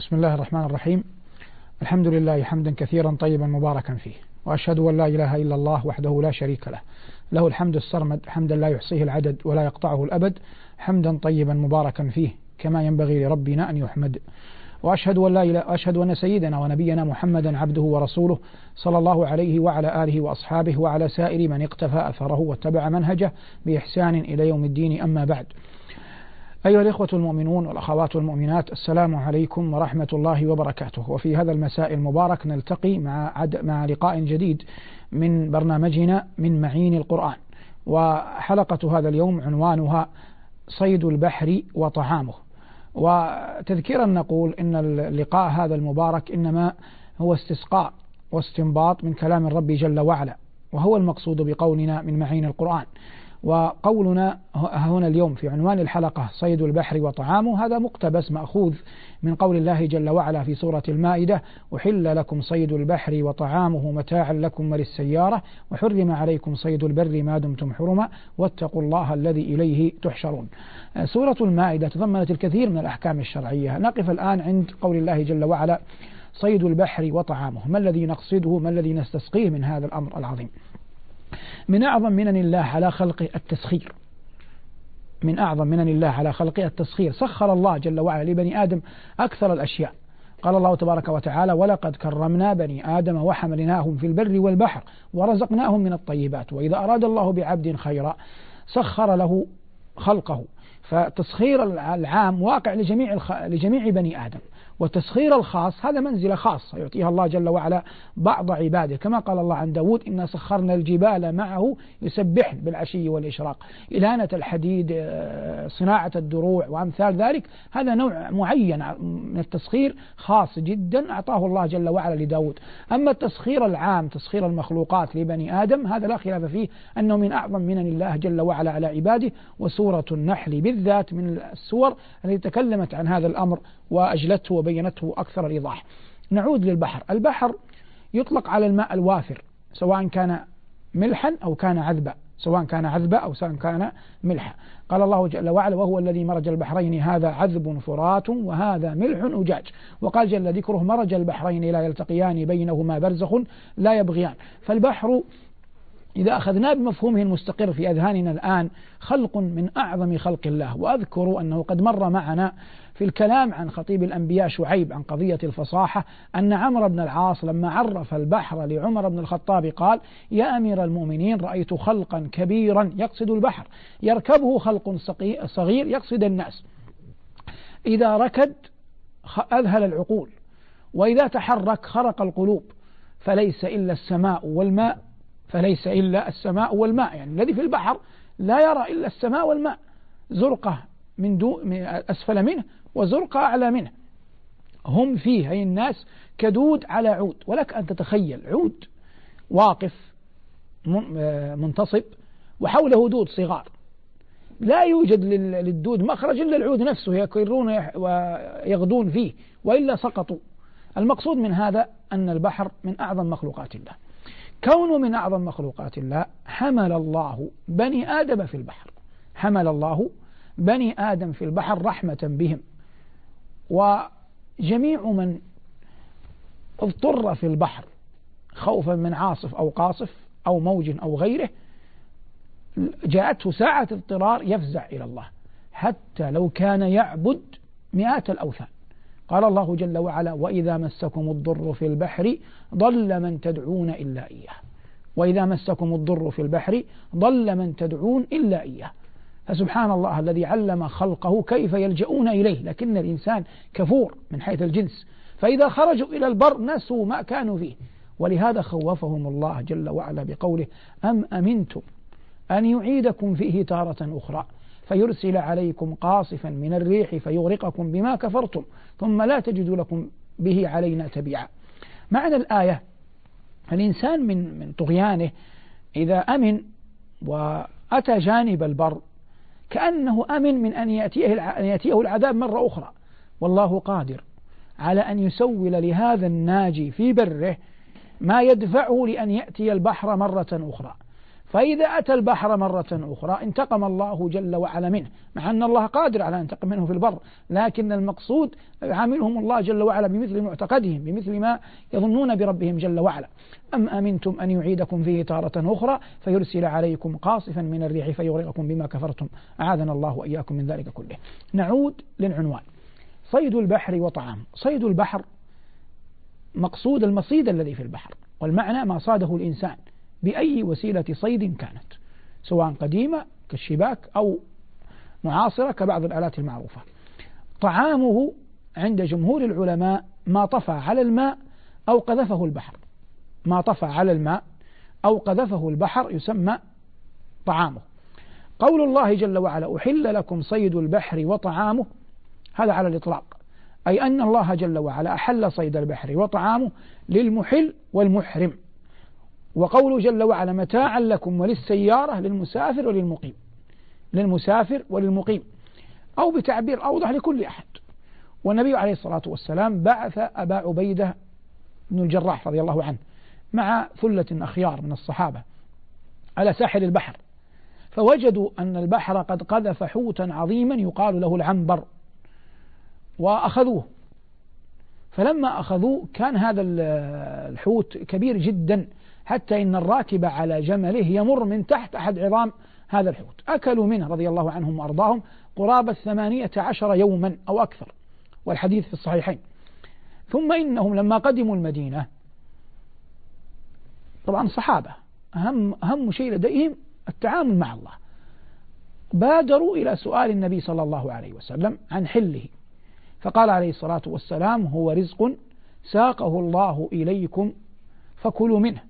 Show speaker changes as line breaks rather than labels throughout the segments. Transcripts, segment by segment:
بسم الله الرحمن الرحيم. الحمد لله حمدا كثيرا طيبا مباركا فيه وأشهد أن لا إله إلا الله وحده لا شريك له. له الحمد السرمد حمدا لا يحصيه العدد ولا يقطعه الأبد حمدا طيبا مباركا فيه كما ينبغي لربنا أن يحمد. وأشهد أن لا إله أشهد أن سيدنا ونبينا محمدا عبده ورسوله صلى الله عليه وعلى آله وأصحابه وعلى سائر من اقتفى أثره واتبع منهجه بإحسان إلى يوم الدين أما بعد. أيها الإخوة المؤمنون والأخوات المؤمنات السلام عليكم ورحمة الله وبركاته. وفي هذا المساء المبارك نلتقي مع, عد مع لقاء جديد من برنامجنا من معين القرآن. وحلقة هذا اليوم عنوانها صيد البحر وطعامه. وتذكيرا نقول إن اللقاء هذا المبارك إنما هو استسقاء واستنباط من كلام الرب جل وعلا وهو المقصود بقولنا من معين القرآن. وقولنا هنا اليوم في عنوان الحلقة صيد البحر وطعامه هذا مقتبس مأخوذ من قول الله جل وعلا في سورة المائدة أحل لكم صيد البحر وطعامه متاعا لكم وللسيارة وحرم عليكم صيد البر ما دمتم حرما واتقوا الله الذي إليه تحشرون. سورة المائدة تضمنت الكثير من الأحكام الشرعية. نقف الآن عند قول الله جل وعلا صيد البحر وطعامه. ما الذي نقصده؟ ما الذي نستسقيه من هذا الأمر العظيم؟ من أعظم منن الله على خلقه التسخير. من أعظم منن الله على خلقه التسخير. سخر الله جل وعلا لبني آدم أكثر الأشياء. قال الله تبارك وتعالى ولقد كرمنا بني آدم وحملناهم في البر والبحر ورزقناهم من الطيبات وإذا أراد الله بعبد خيرا سخر له خلقه. فتسخير العام واقع لجميع لجميع بني آدم. والتسخير الخاص هذا منزلة خاصة يعطيها الله جل وعلا بعض عباده. كما قال الله عن داود إنا سخرنا الجبال معه يسبحن بالعشي والإشراق. إلانة الحديد آه، صناعة الدروع وأمثال ذلك هذا نوع معين من التسخير خاص جدا أعطاه الله جل وعلا لداود. أما التسخير العام تسخير المخلوقات لبني آدم هذا لا خلاف فيه أنه من أعظم منن الله جل وعلا على عباده وسورة النحل بالذات من السور التي تكلمت عن هذا الأمر. وأجلته وبينته أكثر الإيضاح. نعود للبحر. البحر يطلق على الماء الوافر سواء كان ملحا أو كان عذبا سواء كان عذبا أو سواء كان ملحا. قال الله جل وعلا وهو الذي مرج البحرين هذا عذب فرات وهذا ملح أجاج. وقال جل ذكره مرج البحرين لا يلتقيان بينهما برزخ لا يبغيان. فالبحر إذا أخذناه بمفهومه المستقر في أذهاننا الآن خلق من أعظم خلق الله وأذكر أنه قد مر معنا في الكلام عن خطيب الأنبياء شعيب عن قضية الفصاحة أن عمرو بن العاص لما عرف البحر لعمر بن الخطاب قال يا أمير المؤمنين رأيت خلقا كبيرا يقصد البحر يركبه خلق صغير يقصد الناس. إذا ركد أذهل العقول وإذا تحرك خرق القلوب فليس إلا السماء والماء فليس إلا السماء والماء. يعني الذي في البحر لا يرى إلا السماء والماء. زرقة من, دو أسفل منه وزرقة أعلى منه. هم فيه أي الناس كدود على عود. ولك أن تتخيل عود واقف منتصب وحوله دود صغار. لا يوجد للدود مخرج إلا العود نفسه يكرون ويغدون فيه وإلا سقطوا. المقصود من هذا أن البحر من أعظم مخلوقات الله. كونه من أعظم مخلوقات الله حمل الله بني آدم في البحر. حمل الله بني آدم في البحر رحمة بهم. وجميع من اضطر في البحر خوفا من عاصف أو قاصف أو موج أو غيره جاءته ساعة اضطرار يفزع إلى الله حتى لو كان يعبد مئات الأوثان. قال الله جل وعلا وإذا مسكم الضر في البحر ضل من تدعون إلا إياه. وإذا مسكم الضر في البحر ضل من تدعون إلا إياه. فسبحان الله الذي علم خلقه كيف يلجؤون إليه لكن الإنسان كفور من حيث الجنس. فإذا خرجوا إلى البر نسوا ما كانوا فيه. ولهذا خوفهم الله جل وعلا بقوله أم أمنتم أن يعيدكم فيه تارة أخرى؟ فيرسل عليكم قاصفا من الريح فيغرقكم بما كفرتم ثم لا تجدوا لكم به علينا تبيعا. معنى الآية الإنسان من من طغيانه إذا أمن وأتى جانب البر كأنه أمن من أن يأتيه أن يأتيه العذاب مرة أخرى. والله قادر على أن يسول لهذا الناجي في بره ما يدفعه لأن يأتي البحر مرة أخرى. فإذا أتى البحر مرة أخرى انتقم الله جل وعلا منه. مع أن الله قادر على أن ينتقم منه في البر لكن المقصود يعاملهم الله جل وعلا بمثل معتقدهم بمثل ما يظنون بربهم جل وعلا. أم أمنتم أن يعيدكم فيه تارة أخرى؟ فيرسل عليكم قاصفا من الريح فيغرقكم بما كفرتم. أعاذنا الله وإياكم من ذلك كله. نعود للعنوان. صيد البحر وطعام. صيد البحر مقصود المصيد الذي في البحر والمعنى ما صاده الإنسان. بأي وسيلة صيد كانت سواء قديمة كالشباك أو معاصرة كبعض الآلات المعروفة. طعامه عند جمهور العلماء ما طفى على الماء أو قذفه البحر. ما طفى على الماء أو قذفه البحر يسمى طعامه. قول الله جل وعلا أحل لكم صيد البحر وطعامه. هذا على الإطلاق. أي أن الله جل وعلا أحل صيد البحر وطعامه للمحل والمحرم. وقوله جل وعلا متاعا لكم وللسيارة للمسافر وللمقيم. للمسافر وللمقيم. أو بتعبير أوضح لكل أحد. والنبي عليه الصلاة والسلام بعث أبا عبيدة بن الجراح رضي الله عنه مع ثلة أخيار من الصحابة على ساحل البحر. فوجدوا أن البحر قد قذف حوتا عظيما يقال له العنبر. وأخذوه. فلما أخذوه كان هذا الحوت كبير جدا. حتى إن الراكب على جمله يمر من تحت أحد عظام هذا الحوت. أكلوا منه رضي الله عنهم وأرضاهم قرابة ثمانية عشر يوما أو أكثر والحديث في الصحيحين. ثم إنهم لما قدموا المدينة طبعا صحابة أهم, أهم شيء لديهم التعامل مع الله. بادروا إلى سؤال النبي صلى الله عليه وسلم عن حله فقال عليه الصلاة والسلام هو رزق ساقه الله إليكم فكلوا منه.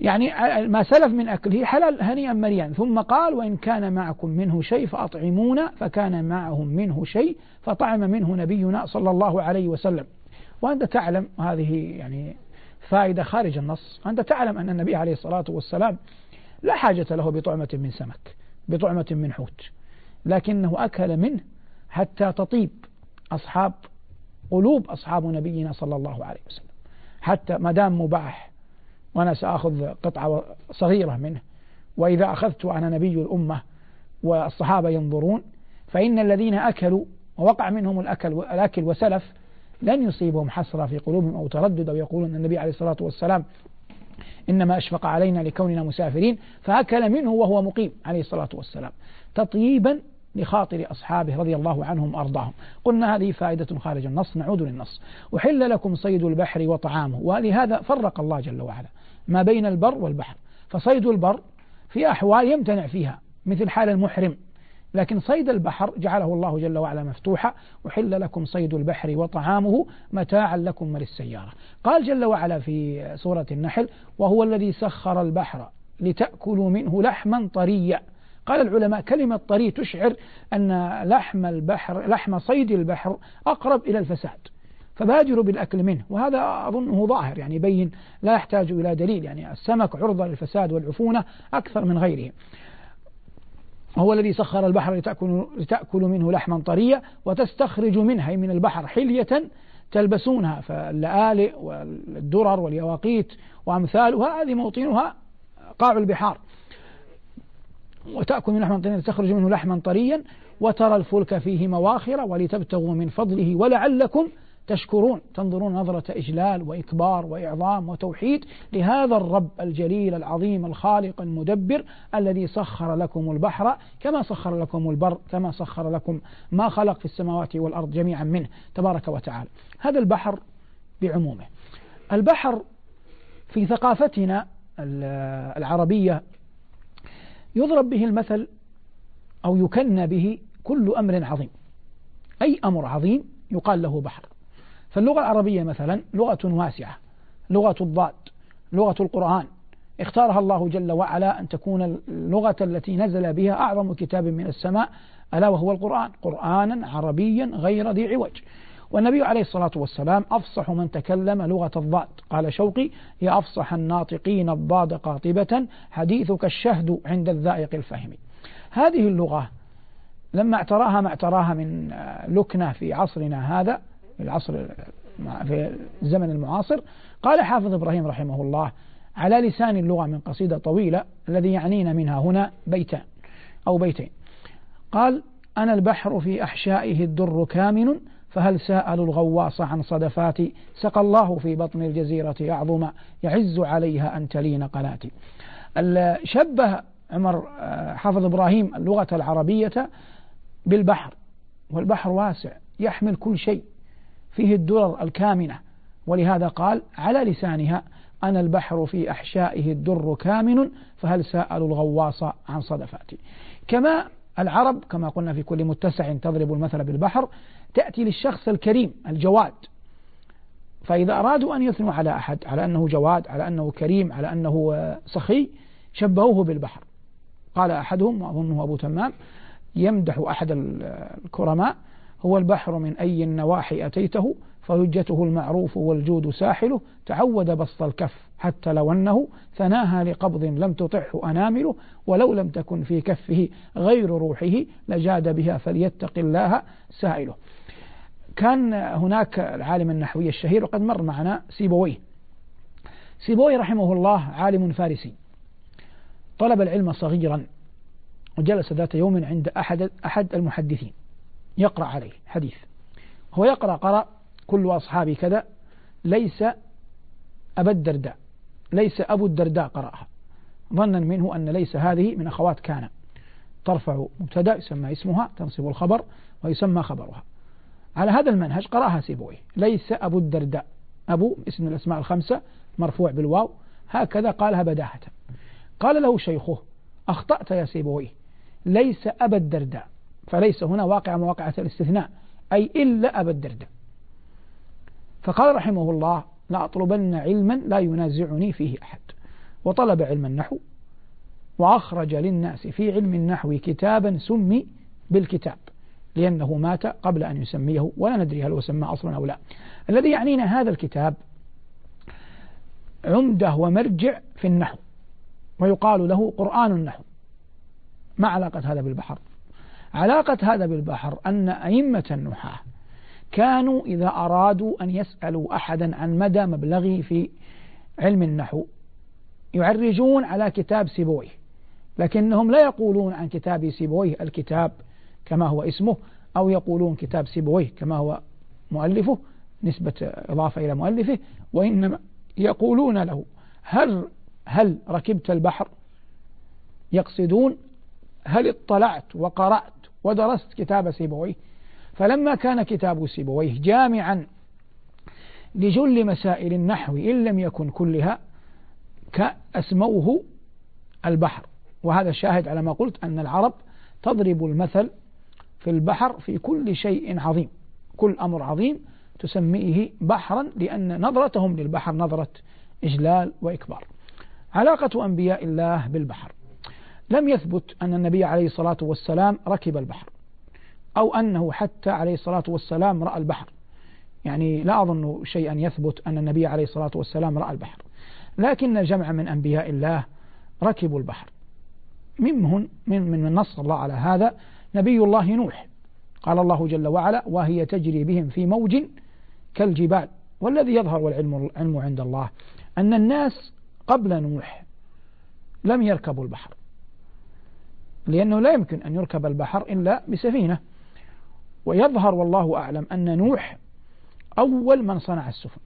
يعني ما سلف من أكله حلال هنيئا مريا ثم قال وإن كان معكم منه شيء فأطعمونا فكان معهم منه شيء فطعم منه نبينا صلى الله عليه وسلم. وأنت تعلم هذه يعني فائدة خارج النص. أنت تعلم أن النبي عليه الصلاة والسلام لا حاجة له بطعمة من سمك بطعمة من حوت لكنه أكل منه حتى تطيب أصحاب قلوب أصحاب نبينا صلى الله عليه وسلم. حتى ما دام مباح وأنا سأخذ قطعة صغيرة منه. وإذا أخذت أنا نبي الأمة والصحابة ينظرون فإن الذين أكلوا ووقع منهم الأكل الأكل وسلف لن يصيبهم حسرة في قلوبهم أو تردد أو يقولون النبي عليه الصلاة والسلام إنما أشفق علينا لكوننا مسافرين فأكل منه وهو مقيم عليه الصلاة والسلام. تطييبا لخاطر أصحابه رضي الله عنهم وأرضاهم. قلنا هذه فائدة خارج النص نعود للنص. أحل لكم صيد البحر وطعامه. ولهذا فرق الله جل وعلا ما بين البر والبحر. فصيد البر في أحوال يمتنع فيها مثل حال المحرم. لكن صيد البحر جعله الله جل وعلا مفتوحا. أحل لكم صيد البحر وطعامه متاعا لكم وللسيارة. قال جل وعلا في سورة النحل وهو الذي سخر البحر لتأكلوا منه لحما طريا. قال العلماء كلمة طري تشعر أن لحم البحر لحم صيد البحر أقرب إلى الفساد فبادروا بالأكل منه وهذا أظنه ظاهر يعني يبين لا يحتاج إلى دليل يعني السمك عرضة للفساد والعفونة أكثر من غيره. هو الذي سخر البحر لتأكل, لتأكل منه لحما طريا وتستخرج منها من البحر حلية تلبسونها فاللآلئ والدرر واليواقيت وأمثالها هذه موطنها قاع البحار. وتأكل من لحم طريا تخرج منه لحما طريا وترى الفلك فيه مواخر ولتبتغوا من فضله ولعلكم تشكرون. تنظرون نظرة إجلال وإكبار وإعظام وتوحيد لهذا الرب الجليل العظيم الخالق المدبر الذي سخر لكم البحر كما سخر لكم البر كما سخر لكم ما خلق في السماوات والأرض جميعا منه. تبارك وتعالى. هذا البحر بعمومه. البحر في ثقافتنا العربية يضرب به المثل أو يكنى به كل أمر عظيم. أي أمر عظيم يقال له بحر. فاللغة العربية مثلا لغة واسعة لغة الضاد لغة القرآن. اختارها الله جل وعلا أن تكون اللغة التي نزل بها أعظم كتاب من السماء ألا وهو القرآن. قرآنا عربيا غير ذي عوج. والنبي عليه الصلاة والسلام أفصح من تكلم لغة الضاد. قال شوقي هي أفصح الناطقين الضاد قاطبة حديثك الشهد عند الذائق الفهم. هذه اللغة لما اعتراها ما اعتراها من لكنة في عصرنا هذا العصر في الزمن المعاصر قال حافظ إبراهيم رحمه الله على لسان اللغة من قصيدة طويلة الذي يعنينا منها هنا بيتان أو بيتين. قال أنا البحر في أحشائه الدر كامن فهل سألوا الغواص عن صدفاتي؟ سقى الله في بطن الجزيرة أعظم يعز عليها أن تلين قناتي. شبه عمر آه، حافظ إبراهيم اللغة العربية بالبحر والبحر واسع يحمل كل شيء فيه الدرر الكامنة. ولهذا قال على لسانها أنا البحر في أحشائه الدر كامن فهل سألوا الغواص عن صدفاتي؟ كما العرب كما قلنا في كل متسع تضرب المثل بالبحر تأتي للشخص الكريم الجواد. فإذا أرادوا أن يثنوا على أحد على أنه جواد على أنه كريم على أنه سخي شبهوه بالبحر. قال أحدهم وأظنه أبو تمام يمدح أحد الكرماء هو البحر من أي النواحي أتيته؟ فهجته المعروف والجود ساحله تعود بسط الكف حتى لو أنه ثناها لقبض لم تطعه أنامله ولو لم تكن في كفه غير روحه لجاد بها فليتق الله سائله. كان هناك العالم النحوي الشهير وقد مر معنا سيبويه سيبويه رحمه الله عالم فارسي. طلب العلم صغيرا وجلس ذات يوم عند أحد أحد المحدثين. يقرأ عليه حديث. هو يقرأ قرأ كل أصحابي كذا ليس أبا الدرداء ليس أبو الدرداء قرأها. ظنا منه أن ليس هذه من أخوات كان. ترفع مبتدأ يسمى اسمها تنصب الخبر ويسمى خبرها. على هذا المنهج قرأها سيبويه ليس أبو الدرداء. أبو اسم الأسماء الخمسة مرفوع بالواو. هكذا قالها بداهة. قال له شيخه أخطأت يا سيبويه ليس أبا الدرداء. فليس هنا واقع مواقعة الاستثناء. أي إلا أبا الدرداء. فقال رحمه الله لأطلبن علما لا ينازعني فيه أحد. وطلب علم النحو وأخرج للناس في علم النحو كتابا سمي بالكتاب لأنه مات قبل أن يسميه ولا ندري هل هو سمى أصلا أو لا. الذي يعنينا هذا الكتاب عمدة ومرجع في النحو ويقال له قرآن النحو. ما علاقة هذا بالبحر؟ علاقة هذا بالبحر أن أئمة النحاة كانوا إذا أرادوا أن يسألوا أحدا عن مدى مبلغه في علم النحو يعرجون على كتاب سيبويه لكنهم لا يقولون عن كتاب سيبويه الكتاب كما هو اسمه أو يقولون كتاب سيبويه كما هو مؤلفه نسبة إضافة إلى مؤلفه وإنما يقولون له هل هل ركبت البحر؟ يقصدون هل اطلعت وقرأت ودرست كتاب سيبويه؟ فلما كان كتاب سيبويه جامعا لجل مسائل النحو إن لم يكن كلها كأسموه البحر. وهذا الشاهد على ما قلت أن العرب تضرب المثل في البحر في كل شيء عظيم. كل أمر عظيم تسميه بحرا لأن نظرتهم للبحر نظرة إجلال وإكبار. علاقة أنبياء الله بالبحر. لم يثبت أن النبي عليه الصلاة والسلام ركب البحر. أو أنه حتى عليه الصلاة والسلام رأى البحر. يعني لا أظن شيئا يثبت أن النبي عليه الصلاة والسلام رأى البحر. لكن جمع من أنبياء الله ركبوا البحر. منهم من من نص الله على هذا نبي الله نوح. قال الله جل وعلا وهي تجري بهم في موج كالجبال والذي يظهر والعلم العلم عند الله أن الناس قبل نوح لم يركبوا البحر. لأنه لا يمكن أن يركب البحر إلا بسفينة. ويظهر والله أعلم أن نوح أول من صنع السفن.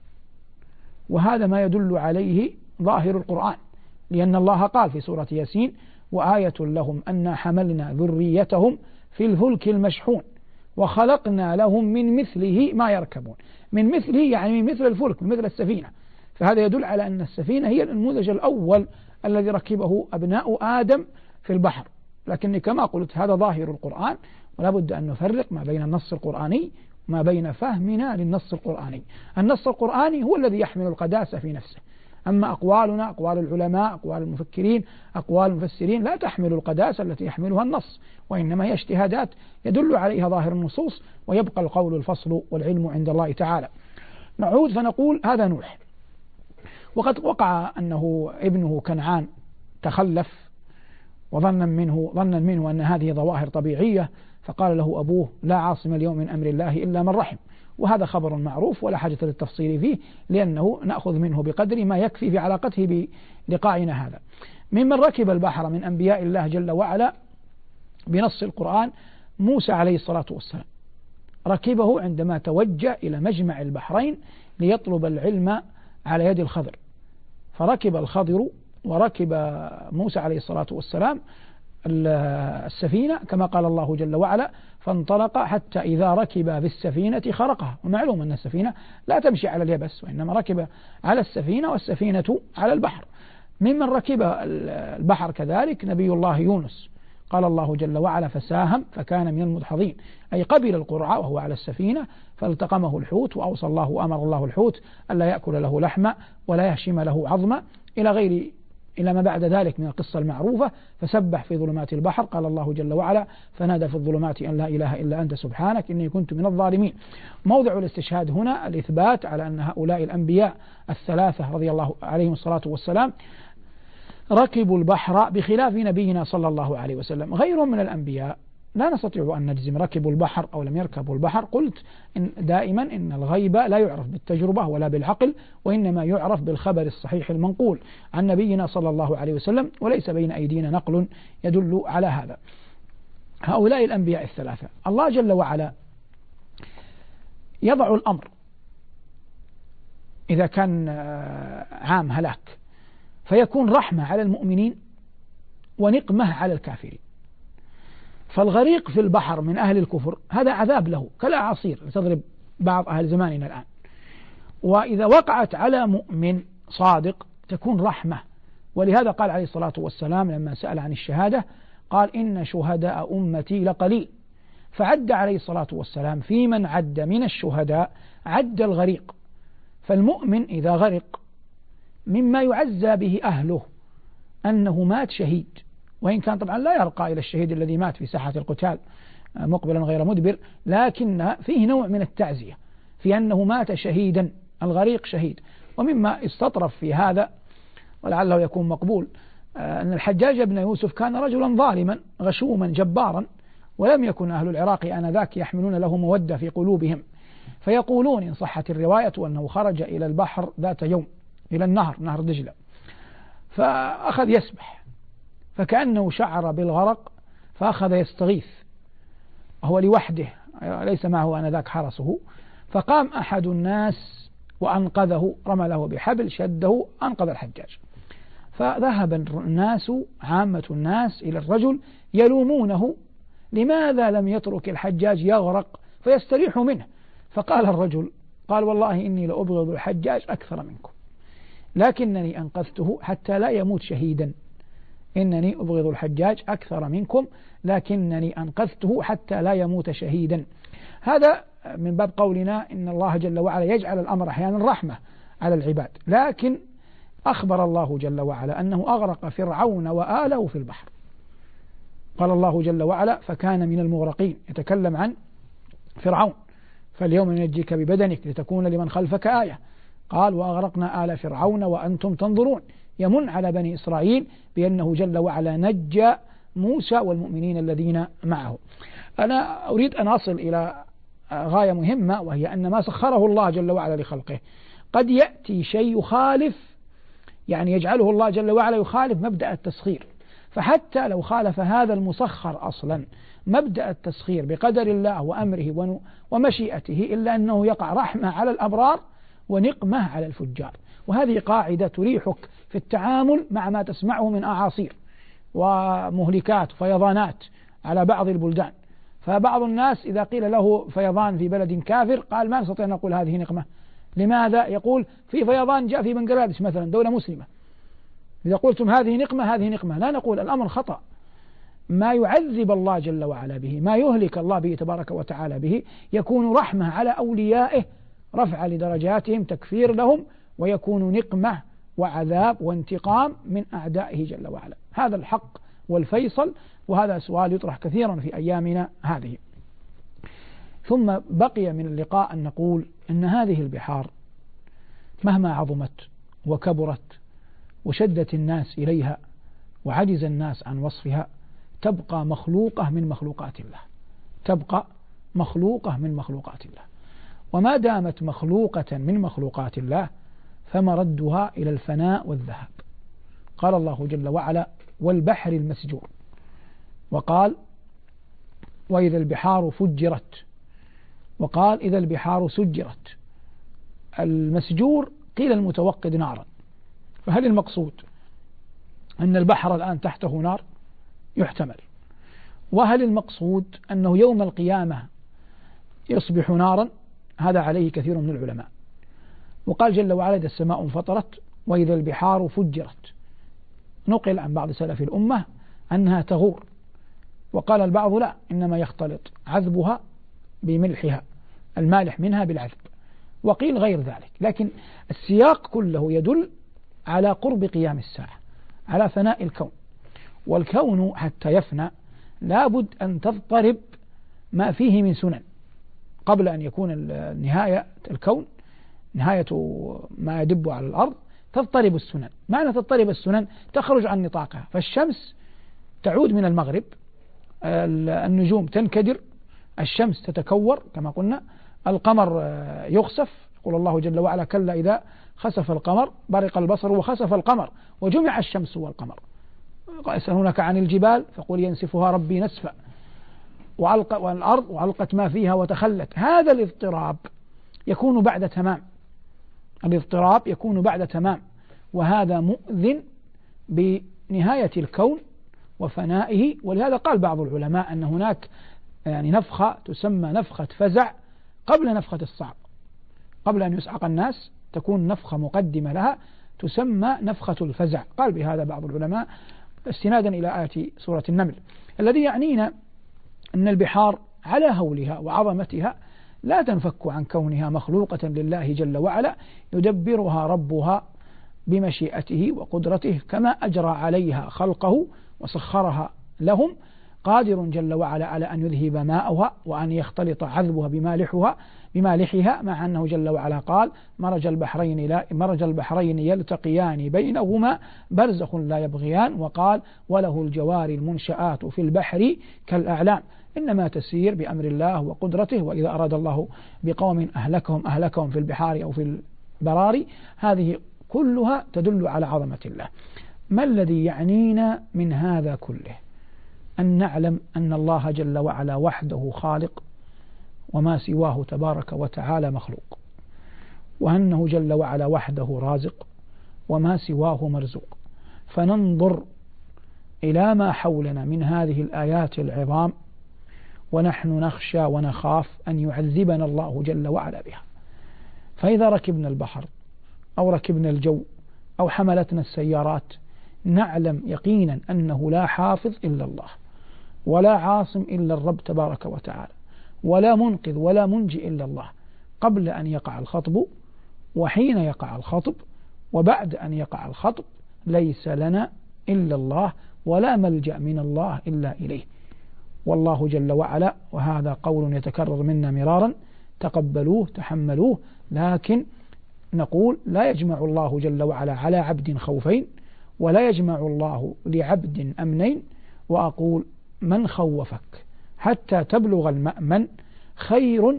وهذا ما يدل عليه ظاهر القرآن لأن الله قال في سورة ياسين وآية لهم أن حملنا ذريتهم في الفلك المشحون وخلقنا لهم من مثله ما يركبون. من مثله يعني من مثل الفلك من مثل السفينة. فهذا يدل على أن السفينة هي النموذج الأول الذي ركبه أبناء آدم في البحر. لكني كما قلت هذا ظاهر القرآن ولا بد أن نفرق ما بين النص القرآني وما بين فهمنا للنص القرآني. النص القرآني هو الذي يحمل القداسة في نفسه. أما أقوالنا أقوال العلماء أقوال المفكرين أقوال المفسرين لا تحمل القداسة التي يحملها النص وإنما هي اجتهادات يدل عليها ظاهر النصوص ويبقى القول الفصل والعلم عند الله تعالى. نعود فنقول هذا نوح. وقد وقع أنه ابنه كنعان تخلف وظنا منه ظنا منه أن هذه ظواهر طبيعية فقال له أبوه لا عاصم اليوم من أمر الله إلا من رحم. وهذا خبر معروف ولا حاجة للتفصيل فيه لأنه نأخذ منه بقدر ما يكفي في علاقته بلقائنا هذا. ممن ركب البحر من أنبياء الله جل وعلا بنص القرآن موسى عليه الصلاة والسلام. ركبه عندما توجه إلى مجمع البحرين ليطلب العلم على يد الخضر. فركب الخضر وركب موسى عليه الصلاة والسلام السفينة كما قال الله جل وعلا فانطلق حتى إذا ركب بالسفينة خرقها. ومعلوم أن السفينة لا تمشي على اليبس وإنما ركب على السفينة والسفينة على البحر. ممن ركب البحر كذلك نبي الله يونس. قال الله جل وعلا فساهم فكان من المدحضين. أي قبل القرعة وهو على السفينة فالتقمه الحوت وأوصى الله وأمر الله الحوت ألا يأكل له لحما ولا يهشم له عظما إلى غير إلى ما بعد ذلك من القصة المعروفة فسبح في ظلمات البحر قال الله جل وعلا فنادى في الظلمات أن لا إله إلا أنت سبحانك إني كنت من الظالمين. موضع الاستشهاد هنا الإثبات على أن هؤلاء الأنبياء الثلاثة رضي الله عليهم الصلاة والسلام ركبوا البحر بخلاف نبينا صلى الله عليه وسلم. غيرهم من الأنبياء لا نستطيع أن نجزم ركبوا البحر أو لم يركبوا البحر. قلت إن دائما إن الغيب لا يعرف بالتجربة ولا بالعقل وإنما يعرف بالخبر الصحيح المنقول عن نبينا صلى الله عليه وسلم وليس بين أيدينا نقل يدل على هذا. هؤلاء الأنبياء الثلاثة الله جل وعلا يضع الأمر. إذا كان عام هلاك فيكون رحمة على المؤمنين ونقمة على الكافرين. فالغريق في البحر من أهل الكفر هذا عذاب له كالأعاصير. تضرب بعض أهل زماننا الآن. وإذا وقعت على مؤمن صادق تكون رحمة. ولهذا قال عليه الصلاة والسلام لما سأل عن الشهادة قال إن شهداء أمتي لقليل. فعد عليه الصلاة والسلام في من عد من الشهداء عد الغريق. فالمؤمن إذا غرق مما يعزى به أهله أنه مات شهيد. وإن كان طبعا لا يرقى إلى الشهيد الذي مات في ساحة القتال آه، مقبلا غير مدبر لكن فيه نوع من التعزية في أنه مات شهيدا الغريق شهيد. ومما استطرف في هذا ولعله يكون مقبول آه، أن الحجاج بن يوسف كان رجلا ظالما غشوما جبارا ولم يكن أهل العراق آنذاك يحملون له مودة في قلوبهم. فيقولون إن صحت الرواية أنه خرج إلى البحر ذات يوم إلى النهر نهر دجلة. فأخذ يسبح. فكأنه شعر بالغرق فأخذ يستغيث. وهو لوحده ليس معه آنذاك حرسه. فقام أحد الناس وأنقذه رمى له بحبل شده أنقذ الحجاج. فذهب الناس عامة الناس إلى الرجل يلومونه لماذا لم يترك الحجاج يغرق فيستريح منه؟ فقال الرجل قال والله إني لأبغض الحجاج أكثر منكم لكنني أنقذته حتى لا يموت شهيدا. إنني أبغض الحجاج أكثر منكم لكنني أنقذته حتى لا يموت شهيدا. هذا من باب قولنا إن الله جل وعلا يجعل الأمر أحيانا رحمة على العباد. لكن أخبر الله جل وعلا أنه أغرق فرعون وآله في البحر. قال الله جل وعلا فكان من المغرقين. يتكلم عن فرعون. فاليوم ننجيك ببدنك لتكون لمن خلفك آية. قال وأغرقنا آل فرعون وأنتم تنظرون. يمن على بني إسرائيل بأنه جل وعلا نجى موسى والمؤمنين الذين معه. أنا أريد أن أصل إلى غاية مهمة وهي أن ما سخره الله جل وعلا لخلقه. قد يأتي شيء يخالف يعني يجعله الله جل وعلا يخالف مبدأ التسخير. فحتى لو خالف هذا المسخر أصلا مبدأ التسخير بقدر الله وأمره ومشيئته إلا أنه يقع رحمة على الأبرار ونقمة على الفجار. وهذه قاعدة تريحك في التعامل مع ما تسمعه من أعاصير ومهلكات فيضانات على بعض البلدان. فبعض الناس إذا قيل له فيضان في بلد كافر قال ما نستطيع أن نقول هذه نقمة. لماذا؟ يقول في فيضان جاء في بنغلاديش مثلا دولة مسلمة. إذا قلتم هذه نقمة هذه نقمة. لا نقول الأمر خطأ. ما يعذب الله جل وعلا به ما يهلك الله به تبارك وتعالى به يكون رحمة على أوليائه رفع لدرجاتهم تكفير لهم ويكون نقمة وعذاب وانتقام من أعدائه جل وعلا. هذا الحق والفيصل وهذا سؤال يطرح كثيرا في أيامنا هذه. ثم بقي من اللقاء أن نقول أن هذه البحار مهما عظمت وكبرت وشدت الناس إليها وعجز الناس عن وصفها تبقى مخلوقة من مخلوقات الله. تبقى مخلوقة من مخلوقات الله. وما دامت مخلوقة من مخلوقات الله فمردها إلى الفناء والذهب. قال الله جل وعلا والبحر المسجور وقال وإذا البحار فجرت وقال إذا البحار سجرت المسجور قيل المتوقد نارا. فهل المقصود أن البحر الآن تحته نار؟ يحتمل. وهل المقصود أنه يوم القيامة يصبح نارا؟ هذا عليه كثير من العلماء. وقال جل وعلا إذا السماء انفطرت وإذا البحار فجرت. نقل عن بعض سلف الأمة أنها تغور. وقال البعض لا إنما يختلط عذبها بملحها المالح منها بالعذب. وقيل غير ذلك. لكن السياق كله يدل على قرب قيام الساعة على فناء الكون. والكون حتى يفنى لابد أن تضطرب ما فيه من سنن. قبل أن يكون النهاية الكون نهاية ما يدب على الأرض تضطرب السنن. معنى تضطرب السنن؟ تخرج عن نطاقها. فالشمس تعود من المغرب النجوم تنكدر الشمس تتكور كما قلنا القمر يخسف. يقول الله جل وعلا كلا إذا خسف القمر برق البصر وخسف القمر وجمع الشمس والقمر. يسألونك عن الجبال فقل ينسفها ربي نسفا. وألق والأرض وألقت ما فيها وتخلت. هذا الاضطراب يكون بعد تمام. الاضطراب يكون بعد تمام. وهذا مؤذن بنهاية الكون وفنائه. ولهذا قال بعض العلماء أن هناك يعني نفخة تسمى نفخة فزع قبل نفخة الصعق. قبل أن يسعق الناس تكون نفخة مقدمة لها تسمى نفخة الفزع. قال بهذا بعض العلماء استنادا إلى آية سورة النمل. الذي يعنينا أن البحار على هولها وعظمتها لا تنفك عن كونها مخلوقة لله جل وعلا يدبرها ربها بمشيئته وقدرته كما أجرى عليها خلقه وسخرها لهم قادر جل وعلا على أن يذهب ماءها وأن يختلط عذبها بمالحها بمالحها مع أنه جل وعلا قال مرج البحرين لا مرج البحرين يلتقيان بينهما برزخ لا يبغيان وقال وله الجوار المنشآت في البحر كالأعلام إنما تسير بأمر الله وقدرته وإذا أراد الله بقوم أهلكهم أهلكهم في البحار أو في البراري هذه كلها تدل على عظمة الله. ما الذي يعنينا من هذا كله؟ أن نعلم أن الله جل وعلا وحده خالق وما سواه تبارك وتعالى مخلوق وأنه جل وعلا وحده رازق وما سواه مرزوق. فننظر إلى ما حولنا من هذه الآيات العظام ونحن نخشى ونخاف أن يعذبنا الله جل وعلا بها. فإذا ركبنا البحر أو ركبنا الجو أو حملتنا السيارات نعلم يقينا أنه لا حافظ إلا الله ولا عاصم إلا الرب تبارك وتعالى ولا منقذ ولا منجي إلا الله قبل أن يقع الخطب وحين يقع الخطب وبعد أن يقع الخطب ليس لنا إلا الله ولا ملجأ من الله إلا إليه. والله جل وعلا وهذا قول يتكرر منا مرارا تقبلوه تحملوه لكن نقول لا يجمع الله جل وعلا على عبد خوفين ولا يجمع الله لعبد أمنين وأقول من خوفك؟ حتى تبلغ المأمن خير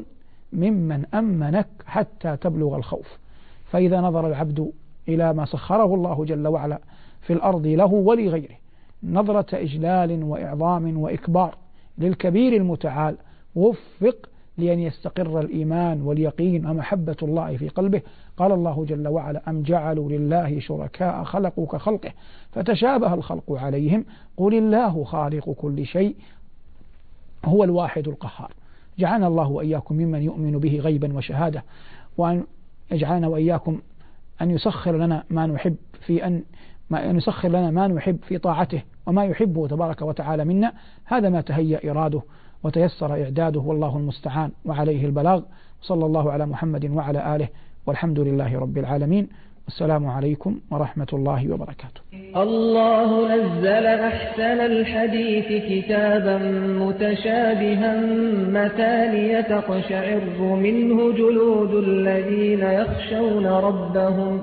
ممن أمنك حتى تبلغ الخوف. فإذا نظر العبد إلى ما سخره الله جل وعلا في الأرض له ولغيره نظرة إجلال وإعظام وإكبار للكبير المتعال. وفق لأن يستقر الإيمان واليقين ومحبة الله في قلبه. قال الله جل وعلا أم جعلوا لله شركاء خلقوا كخلقه فتشابه الخلق عليهم. قل الله خالق كل شيء هو الواحد القهار. جعلنا الله وإياكم ممن يؤمن به غيبا وشهادة وأن يجعلنا وإياكم أن يسخر لنا ما نحب في أن ما أن يسخر لنا ما نحب في طاعته. وما يحبه تبارك وتعالى منا هذا ما تهيأ إراده وتيسر إعداده والله المستعان وعليه البلاغ. صلى الله على محمد وعلى آله والحمد لله رب العالمين. السلام عليكم ورحمة الله وبركاته.
الله نزل أحسن الحديث كتابا متشابها مثانية تقشعر منه جلود الذين يخشون ربهم.